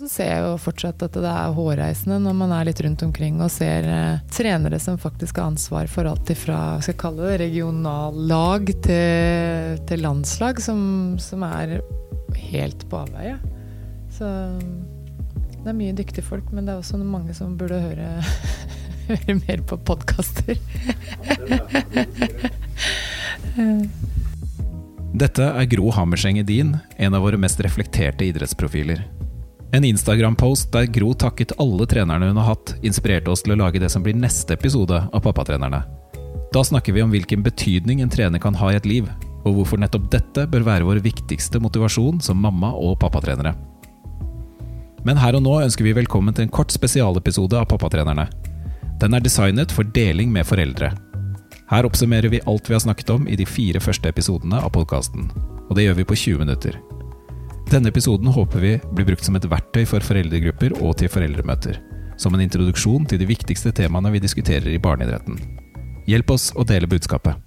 Så ser jeg jo fortsatt at det er hårreisende når man er litt rundt omkring og ser eh, trenere som faktisk har ansvar for alt ifra skal jeg kalle det regionallag til, til landslag, som, som, er helt på avveie. Så det er mye dyktige folk, men det er også mange som burde høre, høre mer på podkaster. Dette er Gro Hammerseng Edin, en av våre mest reflekterte idrettsprofiler. En Instagram-post der Gro takket alle trenerne hun har hatt, inspirerte oss til å lage det som blir neste episode av Pappatrenerne. Da snakker vi om hvilken betydning en trener kan ha i et liv, og hvorfor nettopp dette bør være vår viktigste motivasjon som mamma- og pappatrenere. Men her og nå ønsker vi velkommen til en kort spesialepisode av Pappatrenerne. Den er designet for deling med foreldre. Her oppsummerer vi alt vi har snakket om i de fire første episodene av podkasten, og det gjør vi på 20 minutter. Denne episoden håper vi blir brukt som et verktøy for foreldregrupper og til foreldremøter. Som en introduksjon til de viktigste temaene vi diskuterer i barneidretten. Hjelp oss å dele budskapet.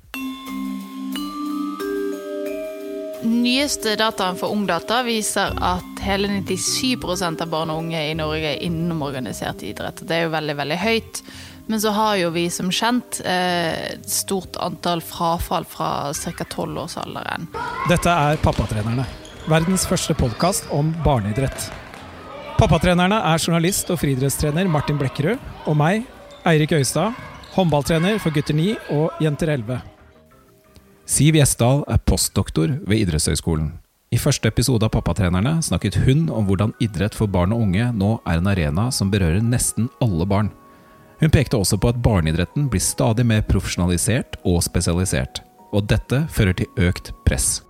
Nyeste dataen for Ungdata viser at hele 97 av barn og unge i Norge er innom organisert idrett. Det er jo veldig, veldig høyt. Men så har jo vi som kjent et stort antall frafall fra ca. 12-årsalderen. Dette er Pappatrenerne verdens første podkast om barneidrett. Pappatrenerne er journalist og friidrettstrener Martin Blekkerud og meg, Eirik Øystad, håndballtrener for gutter 9 og jenter 11. Siv Gjesdal er postdoktor ved Idrettshøgskolen. I første episode av Pappatrenerne snakket hun om hvordan idrett for barn og unge nå er en arena som berører nesten alle barn. Hun pekte også på at barneidretten blir stadig mer profesjonalisert og spesialisert, og dette fører til økt press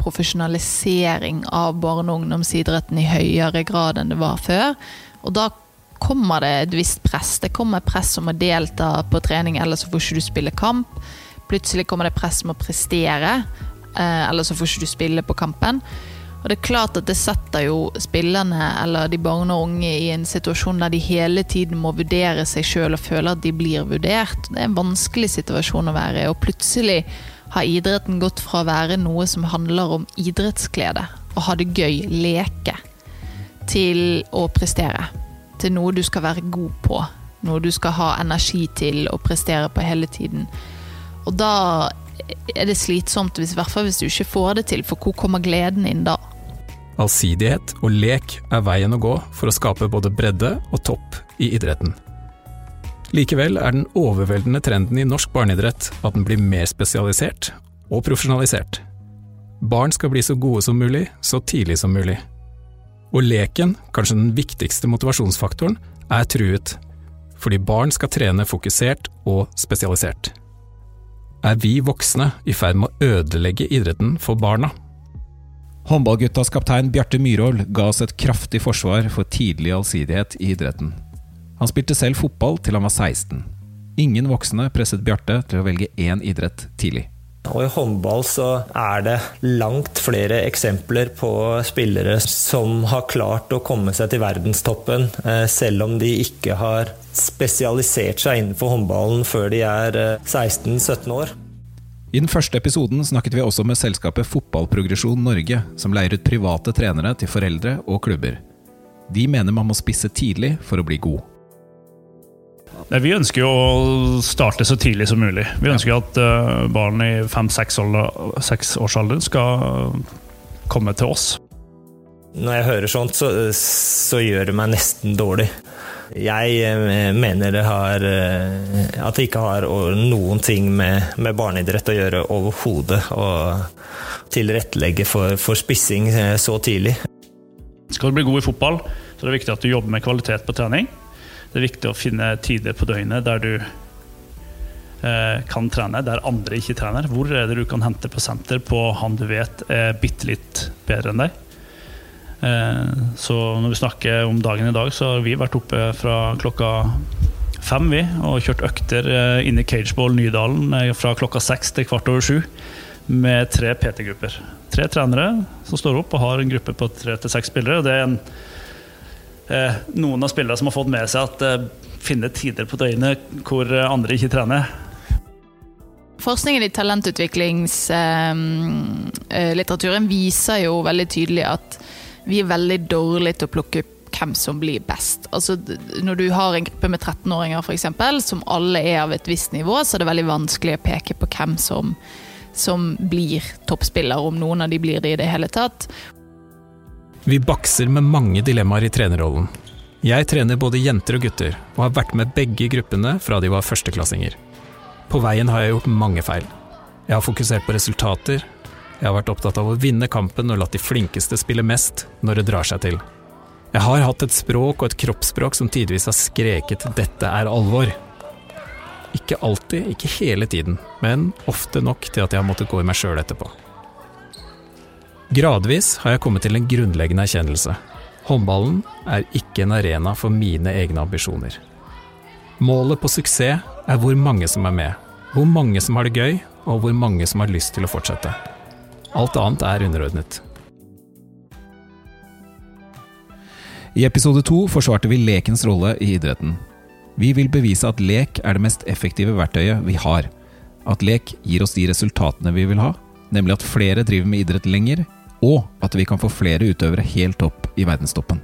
profesjonalisering av barne- og ungdomsidretten i høyere grad enn det var før. Og da kommer det et visst press. Det kommer press om å delta på trening, ellers så får ikke du spille kamp. Plutselig kommer det press om å prestere, eller ellers så får ikke du spille på kampen. Og det er klart at det setter jo spillerne eller de barne og unge i en situasjon der de hele tiden må vurdere seg sjøl og føle at de blir vurdert. Det er en vanskelig situasjon å være i. Og plutselig har idretten gått fra å være noe som handler om idrettsglede, å ha det gøy, leke, til å prestere. Til noe du skal være god på. Noe du skal ha energi til å prestere på hele tiden. Og da er det slitsomt, i hvert fall hvis du ikke får det til, for hvor kommer gleden inn da? Allsidighet og lek er veien å gå for å skape både bredde og topp i idretten. Likevel er den overveldende trenden i norsk barneidrett at den blir mer spesialisert og profesjonalisert. Barn skal bli så gode som mulig, så tidlig som mulig. Og leken, kanskje den viktigste motivasjonsfaktoren, er truet, fordi barn skal trene fokusert og spesialisert. Er vi voksne i ferd med å ødelegge idretten for barna? Håndballguttas kaptein Bjarte Myhrvold ga oss et kraftig forsvar for tidlig allsidighet i idretten. Han spilte selv fotball til han var 16. Ingen voksne presset Bjarte til å velge én idrett tidlig. Og I håndball så er det langt flere eksempler på spillere som har klart å komme seg til verdenstoppen, eh, selv om de ikke har spesialisert seg innenfor håndballen før de er 16-17 eh, år. I den første episoden snakket vi også med selskapet Fotballprogresjon Norge, som leier ut private trenere til foreldre og klubber. De mener man må spisse tidlig for å bli god. Vi ønsker jo å starte så tidlig som mulig. Vi ønsker at uh, barn i fem-seksårsalderen skal komme til oss. Når jeg hører sånt, så, så gjør det meg nesten dårlig. Jeg eh, mener det har, eh, at det ikke har noen ting med, med barneidrett å gjøre overhodet. Å tilrettelegge for, for spissing så tidlig. Skal du bli god i fotball, så er det viktig at du jobber med kvalitet på trening. Det er viktig å finne tider på døgnet der du eh, kan trene, der andre ikke trener. Hvor er det du kan hente prosenter på han du vet er bitte litt bedre enn deg? Eh, så når vi snakker om dagen i dag, så har vi vært oppe fra klokka fem vi, og kjørt økter eh, inn i Cageball Nydalen fra klokka seks til kvart over sju med tre PT-grupper. Tre trenere som står opp og har en gruppe på tre til seks spillere. og det er en Eh, noen av spillerne som har fått med seg at eh, finne tider på døgnet hvor eh, andre ikke trener. Forskningen i talentutviklingslitteraturen viser jo veldig tydelig at vi er veldig dårlige til å plukke opp hvem som blir best. Altså, når du har en gruppe med 13-åringer for eksempel, som alle er av et visst nivå, så er det veldig vanskelig å peke på hvem som, som blir toppspiller, om noen av de blir det i det hele tatt. Vi bakser med mange dilemmaer i trenerrollen. Jeg trener både jenter og gutter, og har vært med begge gruppene fra de var førsteklassinger. På veien har jeg gjort mange feil. Jeg har fokusert på resultater, jeg har vært opptatt av å vinne kampen og latt de flinkeste spille mest når det drar seg til. Jeg har hatt et språk og et kroppsspråk som tidvis har skreket 'dette er alvor'. Ikke alltid, ikke hele tiden, men ofte nok til at jeg har måttet gå i meg sjøl etterpå. Gradvis har jeg kommet til en grunnleggende erkjennelse. Håndballen er ikke en arena for mine egne ambisjoner. Målet på suksess er hvor mange som er med, hvor mange som har det gøy, og hvor mange som har lyst til å fortsette. Alt annet er underordnet. I episode to forsvarte vi lekens rolle i idretten. Vi vil bevise at lek er det mest effektive verktøyet vi har. At lek gir oss de resultatene vi vil ha, nemlig at flere driver med idrett lenger, og at vi kan få flere utøvere helt opp i verdenstoppen.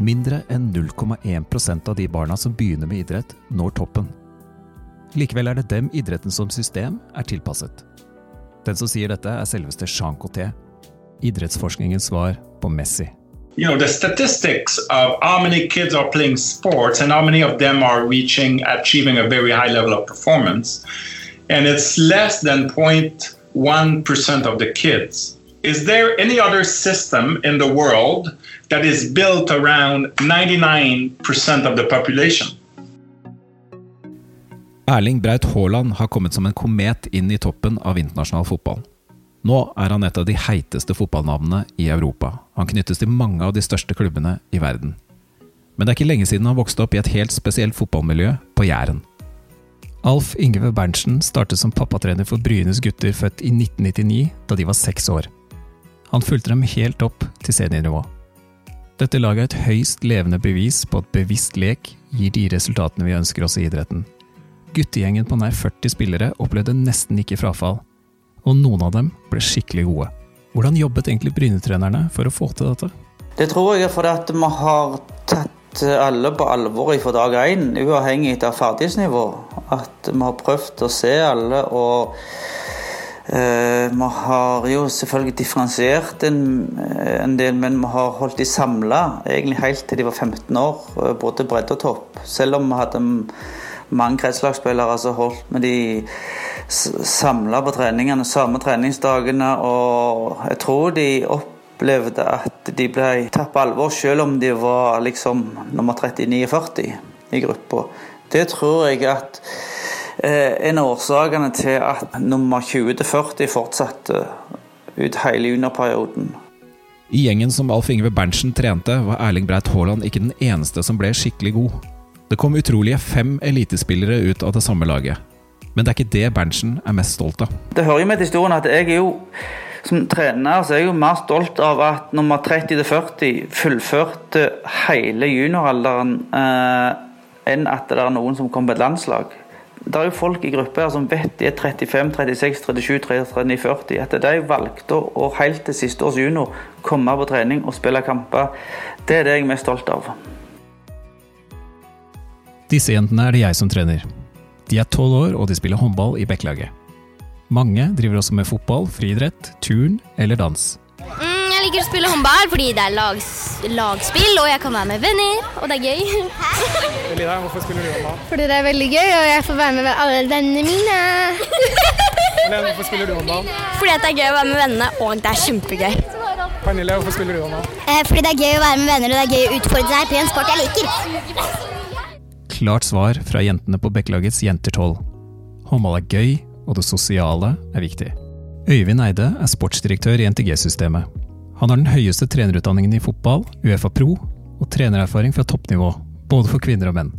Mindre enn 0,1% av de barna som begynner med idrett, når toppen. Likevel er det dem idretten som system er tilpasset. Den som sier dette, er selveste Jean Coté, idrettsforskningens svar på Messi. You know, the statistics of how many kids are playing sports and how many of them are reaching, achieving a very high level of performance, and it's less than 0.1% of the kids. Is there any other system in the world that is built around 99% of the population? Erling Braut Haaland har kommet som en komet inn i toppen av internasjonal fotball. Nå er han et av de heiteste fotballnavnene i Europa. Han knyttes til mange av de største klubbene i verden. Men det er ikke lenge siden han vokste opp i et helt spesielt fotballmiljø på Jæren. Alf Yngve Berntsen startet som pappatrener for Brynes gutter født i 1999, da de var seks år. Han fulgte dem helt opp til seniornivå. Dette laget er et høyst levende bevis på at bevisst lek gir de resultatene vi ønsker oss i idretten. Guttegjengen på nær 40 spillere opplevde nesten ikke frafall, og noen av dem ble skikkelig gode. Hvordan jobbet egentlig Brynetrenerne for å få til dette? Det tror jeg er fordi at vi har tatt alle på alvor fra dag én, uavhengig av ferdighetsnivå. At vi har prøvd å se alle og eh, Vi har jo selvfølgelig differensiert en, en, del, men vi har holdt de samla egentlig helt til de var 15 år, eh, både bredde og topp. Selv om vi hadde mange kretslagsspillere som holdt med de samla på treningene, samme treningsdagene. Og jeg tror de opplevde at de ble tatt på alvor, selv om de var liksom nummer 39-40 i gruppa. Det tror jeg at eh, en av årsakene til at nummer 20-40 fortsatte ut hele juniorperioden. I gjengen som Alf Ingve Berntsen trente, var Erling Breit Haaland ikke den eneste som ble skikkelig god. Det kom utrolige fem elitespillere ut av det samme laget. Men det er ikke det Berntsen er mest stolt av. Det hører jo med til historien at jeg er jo som trener så er jeg jo mer stolt av at nummer 30-40 fullførte hele junioralderen eh, enn at det er noen som kom på et landslag. Det er jo folk i grupper som vet de er 35, 36, 37, 39, 40. At de valgte å helt til siste års junior komme på trening og spille kamper, det er det jeg er mest stolt av. Disse jentene er det jeg som trener. De er tolv år og de spiller håndball i Bekkelaget. Mange driver også med fotball, friidrett, turn eller dans. Mm, jeg liker å spille håndball fordi det er lags, lagspill, og jeg kan være med venner, og det er gøy. Elida, hvorfor spiller du håndball? Fordi det er veldig gøy, og jeg får være med alle vennene mine. Eller hvorfor spiller du håndball? Fordi det er gøy å være med vennene, og det er kjempegøy. Pernille, hvorfor spiller du håndball? Eh, fordi det er gøy å være med venner, og det er gøy å utfordre seg på en sport jeg liker klart svar fra jentene på Bekkelagets Jenter 12. Håndball er gøy, og det sosiale er viktig. Øyvind Eide er sportsdirektør i NTG-systemet. Han har den høyeste trenerutdanningen i fotball, Uefa Pro, og trenererfaring fra toppnivå, både for kvinner og menn.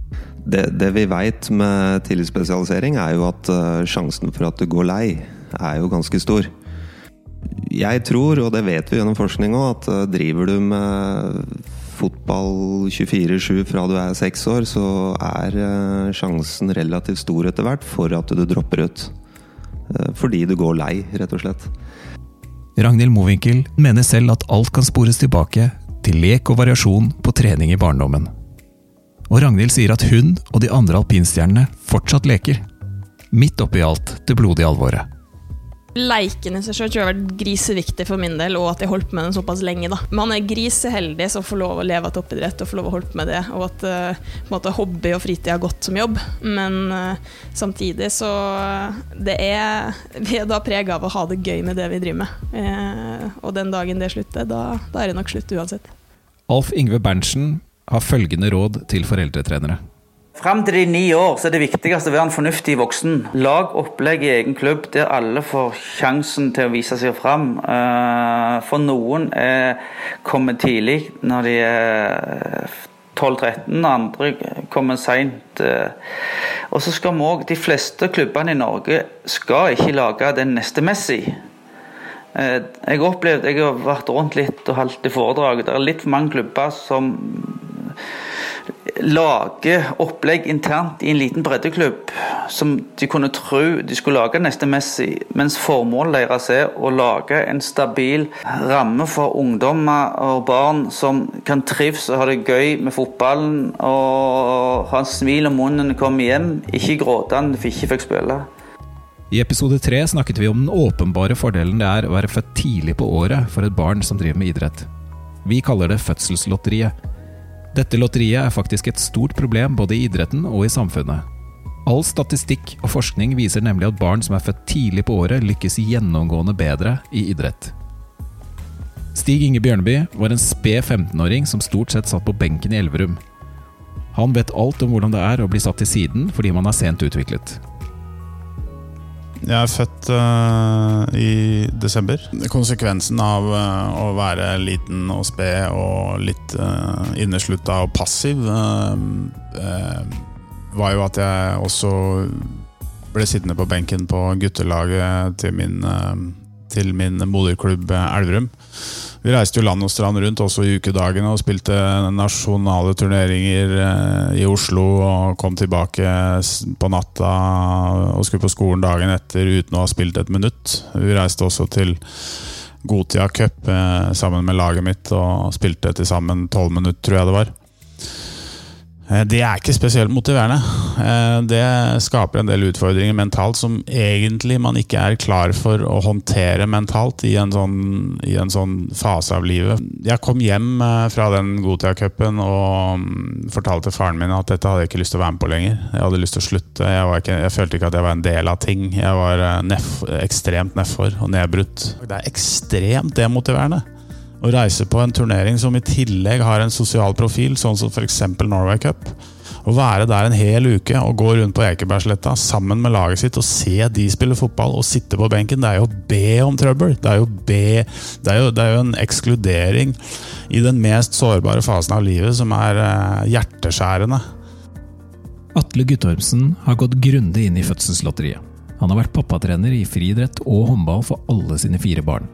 Det, det vi veit med tillitsspesialisering, er jo at uh, sjansen for at du går lei, er jo ganske stor. Jeg tror, og det vet vi gjennom forskning òg, at uh, driver du med fotball 24-7 fra du er seks år, så er uh, sjansen relativt stor etter hvert for at du dropper ut. Uh, fordi du går lei, rett og slett. Ragnhild Mowinckel mener selv at alt kan spores tilbake til lek og variasjon på trening i barndommen. Og Ragnhild sier at hun og de andre alpinstjernene fortsatt leker. Midt oppi alt det blodige alvoret. Leiken i seg sjøl har vært griseviktig for min del, og at jeg holdt med den såpass lenge. da. Man er griseheldig som får lov å leve av toppidrett og får lov å holde med det, og at uh, måte, hobby og fritid har gått som jobb. Men uh, samtidig så det er, Vi er da prega av å ha det gøy med det vi driver med. Uh, og den dagen det slutter, da, da er det nok slutt uansett. Alf Ingve Berntsen har følgende råd til foreldretrenere. Fram til de ni år så er det viktigste å være en fornuftig voksen. Lag opplegg i egen klubb der alle får sjansen til å vise seg fram. Eh, for noen er kommer tidlig når de er 12-13, andre kommer seint. Eh. Og så skal vi òg De fleste klubbene i Norge skal ikke lage den neste Messi. Eh, jeg har opplevd, jeg har vært rundt litt og holdt i foredrag. Det er litt for mange klubber som lage opplegg internt i en liten breddeklubb som de kunne tro de skulle lage neste Messi, mens formålet deres er å lage en stabil ramme for ungdommer og barn som kan trives og ha det gøy med fotballen og ha en smil om munnen når de kommer hjem, ikke gråtende for ikke fikk spille. I episode tre snakket vi om den åpenbare fordelen det er å være født tidlig på året for et barn som driver med idrett. Vi kaller det fødselslotteriet. Dette lotteriet er faktisk et stort problem både i idretten og i samfunnet. All statistikk og forskning viser nemlig at barn som er født tidlig på året, lykkes gjennomgående bedre i idrett. Stig Inge Bjørneby var en sped 15-åring som stort sett satt på benken i Elverum. Han vet alt om hvordan det er å bli satt til siden fordi man er sent utviklet. Jeg er født uh, i desember. Konsekvensen av uh, å være liten og sped og litt uh, inneslutta og passiv var jo at jeg også ble sittende på benken på guttelaget til min, til min moderklubb Elverum. Vi reiste jo land og strand rundt også i ukedagene og spilte nasjonale turneringer eh, i Oslo. Og kom tilbake på natta og skulle på skolen dagen etter uten å ha spilt et minutt. Vi reiste også til Gotia Cup eh, sammen med laget mitt og spilte til sammen tolv minutter, tror jeg det var. Eh, det er ikke spesielt motiverende. Eh, det skaper en del utfordringer mentalt som egentlig man ikke er klar for å håndtere mentalt i en sånn, i en sånn fase av livet. Jeg kom hjem eh, fra den Gotia-cupen og mm, fortalte faren min at dette hadde jeg ikke lyst til å være med på lenger. Jeg hadde lyst til å slutte. Jeg, ikke, jeg følte ikke at jeg var en del av ting. Jeg var nef, ekstremt nedfor og nedbrutt. Det er ekstremt demotiverende å reise på en turnering som i tillegg har en sosial profil, sånn som f.eks. Norway Cup. Å være der en hel uke og gå rundt på Ekebergsletta sammen med laget sitt og se de spille fotball og sitte på benken, det er jo å be om trøbbel. Det er jo, be, det er jo, det er jo en ekskludering i den mest sårbare fasen av livet som er uh, hjerteskjærende. Atle Guttormsen har gått grundig inn i fødselslotteriet. Han har vært pappatrener i friidrett og håndball for alle sine fire barn.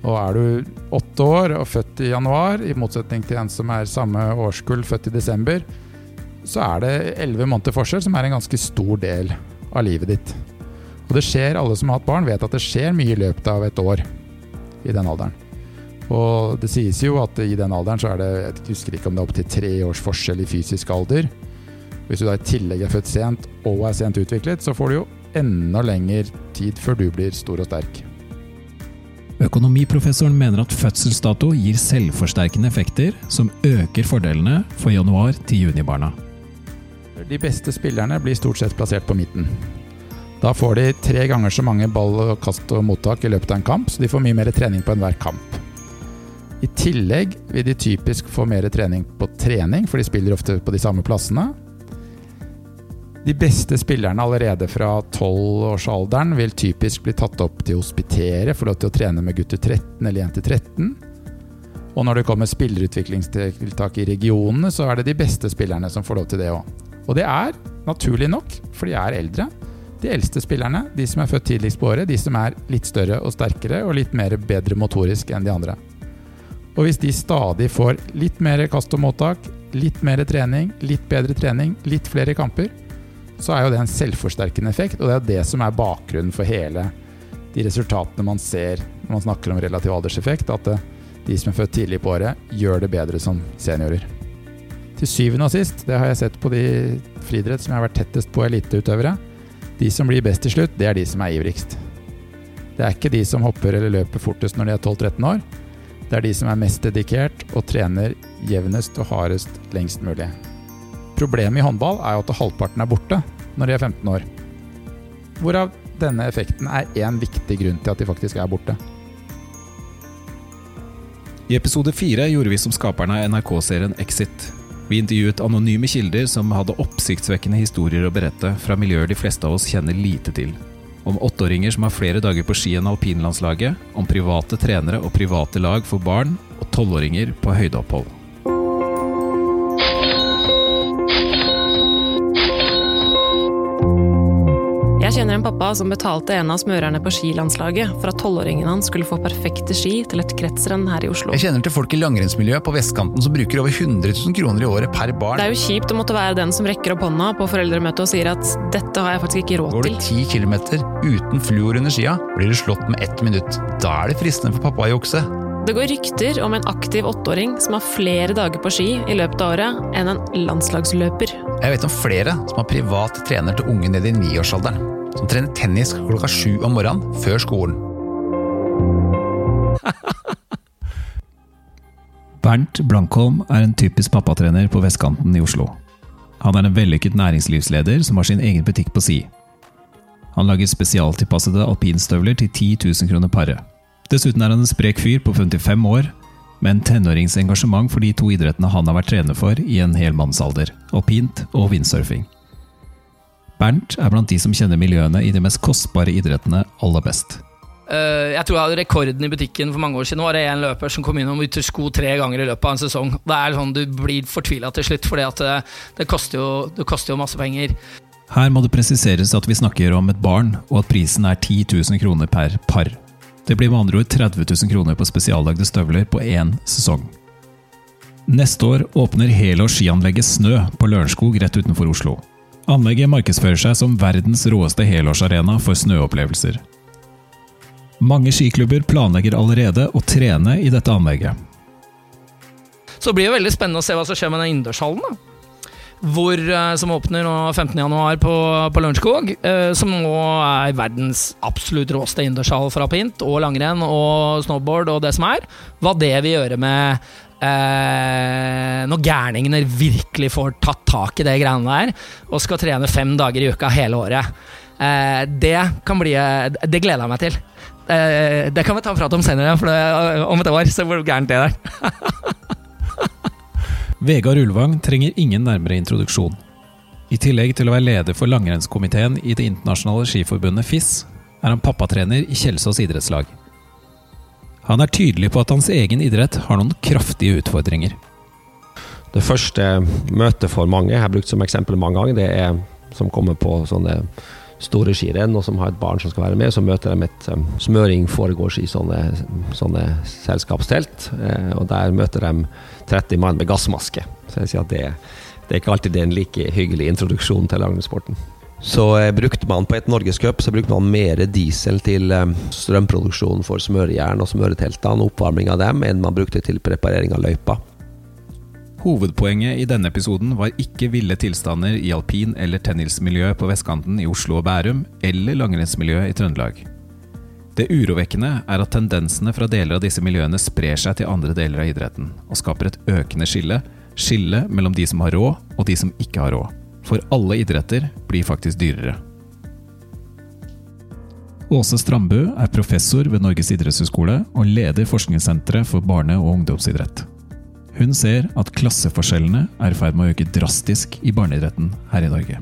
Og er du åtte år og født i januar, i motsetning til en som er samme årskull, født i desember, så er det elleve måneder forskjell, som er en ganske stor del av livet ditt. Og det skjer, alle som har hatt barn, vet at det skjer mye i løpet av et år i den alderen. Og det sies jo at i den alderen så er det jeg husker ikke om det er opptil tre års forskjell i fysisk alder. Hvis du da i tillegg er født sent og er sent utviklet, så får du jo enda lengre tid før du blir stor og sterk. Økonomiprofessoren mener at fødselsdato gir selvforsterkende effekter som øker fordelene for januar- til junibarna. De beste spillerne blir stort sett plassert på midten. Da får de tre ganger så mange ball, kast og mottak i løpet av en kamp, så de får mye mer trening på enhver kamp. I tillegg vil de typisk få mer trening på trening, for de spiller ofte på de samme plassene. De beste spillerne allerede fra 12-årsalderen vil typisk bli tatt opp til å hospitere, få lov til å trene med gutter 13 eller jenter 13. Og når det kommer spillerutviklingstiltak i regionene, så er det de beste spillerne som får lov til det òg. Og det er naturlig nok, for de er eldre. De eldste spillerne, de som er født tidligst på året, de som er litt større og sterkere og litt mer bedre motorisk enn de andre. Og hvis de stadig får litt mer kast og mottak, litt mer trening, litt bedre trening, litt flere kamper, så er jo det en selvforsterkende effekt, og det er det som er bakgrunnen for hele de resultatene man ser når man snakker om relativ alderseffekt. At de som er født tidlig på året, gjør det bedre som seniorer. Til syvende og sist, det har jeg sett på de friidrett som jeg har vært tettest på eliteutøvere, de som blir best til slutt, det er de som er ivrigst. Det er ikke de som hopper eller løper fortest når de er 12-13 år. Det er de som er mest dedikert og trener jevnest og hardest lengst mulig. Problemet i håndball er jo at halvparten er borte når de er 15 år. Hvorav denne effekten er én viktig grunn til at de faktisk er borte. I episode fire gjorde vi som skaperne av NRK-serien Exit. Vi intervjuet anonyme kilder som hadde oppsiktsvekkende historier å berette fra miljøer de fleste av oss kjenner lite til. Om åtteåringer som har flere dager på ski enn alpinlandslaget, om private trenere og private lag for barn, og tolvåringer på høydeopphold. Kjenner en pappa som betalte en av smørerne på skilandslaget for at tolvåringen hans skulle få perfekte ski til et kretsrenn her i Oslo. Jeg kjenner til folk i langrennsmiljøet på vestkanten som bruker over 100 000 kroner i året per barn. Det er jo kjipt å måtte være den som rekker opp hånda på foreldremøtet og sier at dette har jeg faktisk ikke råd til. Går du ti km uten fluor under skia, blir du slått med ett minutt. Da er det fristende for pappa å jukse. Det går rykter om en aktiv åtteåring som har flere dager på ski i løpet av året enn en landslagsløper. Jeg vet om flere som har privat trener til unge ned i niårsalderen. Som trener tennis klokka sju om morgenen før skolen. Bernt Blankholm er en typisk pappatrener på vestkanten i Oslo. Han er en vellykket næringslivsleder som har sin egen butikk på si. Han lager spesialtilpassede alpinstøvler til 10 000 kroner paret. Dessuten er han en sprek fyr på 55 år, med en tenåringsengasjement for de to idrettene han har vært trener for i en hel mannsalder, alpint og windsurfing. Bernt er blant de som kjenner miljøene i de mest kostbare idrettene aller best. Eh, jeg tror jeg hadde rekorden i butikken for mange år siden. Nå var det en løper som kom innom sko tre ganger i løpet av en sesong. Det er sånn Du blir fortvila til slutt, for det, det, koster jo- det koster jo masse penger. Her må det presiseres at vi snakker om et barn, og at prisen er 10 000 kroner per par. Det blir med andre ord 30 000 kroner på spesiallagde støvler på én sesong. Neste år åpner helårs skianlegget Snø på Lørenskog rett utenfor Oslo. Anlegget markedsfører seg som verdens råeste helårsarena for snøopplevelser. Mange skiklubber planlegger allerede å trene i dette anlegget. Så blir det veldig spennende å se hva som skjer med den innendørshallen. Hvor, eh, som åpner nå 15.1 på, på Lørenskog. eh, Som nå er verdens absolutt råeste innendørshall for alpint og langrenn og snowboard og det som er. Hva det vil gjøre med eh, når gærningene virkelig får tatt tak i det greiene der og skal trene fem dager i uka hele året. Eh, det kan bli Det gleder jeg meg til. Eh, det kan vi ta en prat om senere, det, om et år. Se hvor gærent det er. Vegard Ulvang trenger ingen nærmere introduksjon. I tillegg til å være leder for langrennskomiteen i det internasjonale skiforbundet FIS, er han pappatrener i Kjelsås idrettslag. Han er tydelig på at hans egen idrett har noen kraftige utfordringer. Det første møtet for mange, jeg har brukt som eksempel mange ganger, det er som kommer på sånne store skirenn og som har et barn som skal være med. Så møter de et um, smøring foregårs i sånne, sånne selskapstelt. Eh, og der møter de 30 mann med gassmaske. Så jeg sier at det, det er ikke alltid er en like hyggelig introduksjon til langrennssporten. Så eh, brukte man på et norgescup så brukte man mer diesel til eh, strømproduksjon for smørejern og smøreteltene, oppvarming av dem, enn man brukte til preparering av løypa. Hovedpoenget i denne episoden var ikke ville tilstander i alpin- eller tennismiljø på vestkanten i Oslo og Bærum, eller langrennsmiljø i Trøndelag. Det urovekkende er at tendensene fra deler av disse miljøene sprer seg til andre deler av idretten, og skaper et økende skille, skille mellom de som har råd og de som ikke har råd. For alle idretter blir faktisk dyrere. Åse Strandbu er professor ved Norges idrettshøgskole og leder forskningssenteret for barne- og ungdomsidrett. Hun ser at klasseforskjellene er i ferd med å øke drastisk i barneidretten her i Norge.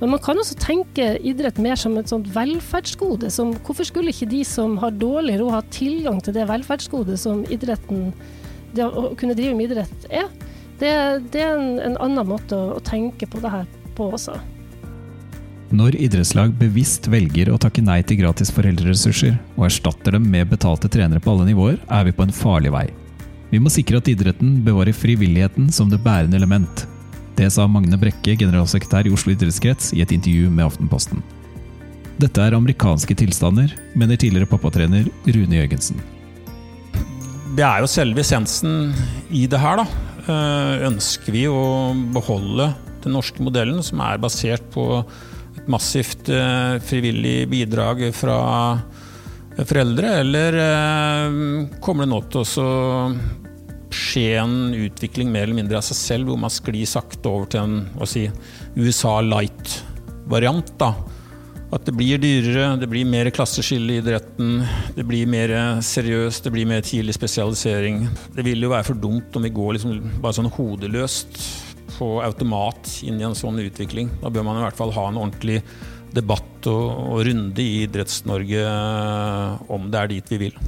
Men man kan også tenke idrett mer som et sånt velferdsgode. Som, hvorfor skulle ikke de som har dårlig råd, ha tilgang til det velferdsgodet som idretten Det å kunne drive med idrett er? Det, det er en, en annen måte å, å tenke på det her på også. Når idrettslag bevisst velger å takke nei til gratis foreldreressurser, og erstatter dem med betalte trenere på alle nivåer, er vi på en farlig vei. Vi må sikre at idretten bevarer frivilligheten som det bærende element. Det sa Magne Brekke, generalsekretær i Oslo idrettskrets, i et intervju med Aftenposten. Dette er amerikanske tilstander, mener tidligere pappatrener Rune Jørgensen. det er jo selve essensen i det her, da. Eh, ønsker vi å beholde den norske modellen, som er basert på et massivt eh, frivillig bidrag fra foreldre, eller eh, kommer det nå til å skje en utvikling mer eller mindre av seg selv, hvor man sklir sakte over til en si, USA light-variant? da at det blir dyrere, det blir mer klasseskille i idretten, det blir mer seriøst, det blir mer tidlig spesialisering. Det vil jo være for dumt om vi går liksom bare sånn hodeløst på automat inn i en sånn utvikling. Da bør man i hvert fall ha en ordentlig debatt og, og runde i Idretts-Norge om det er dit vi vil.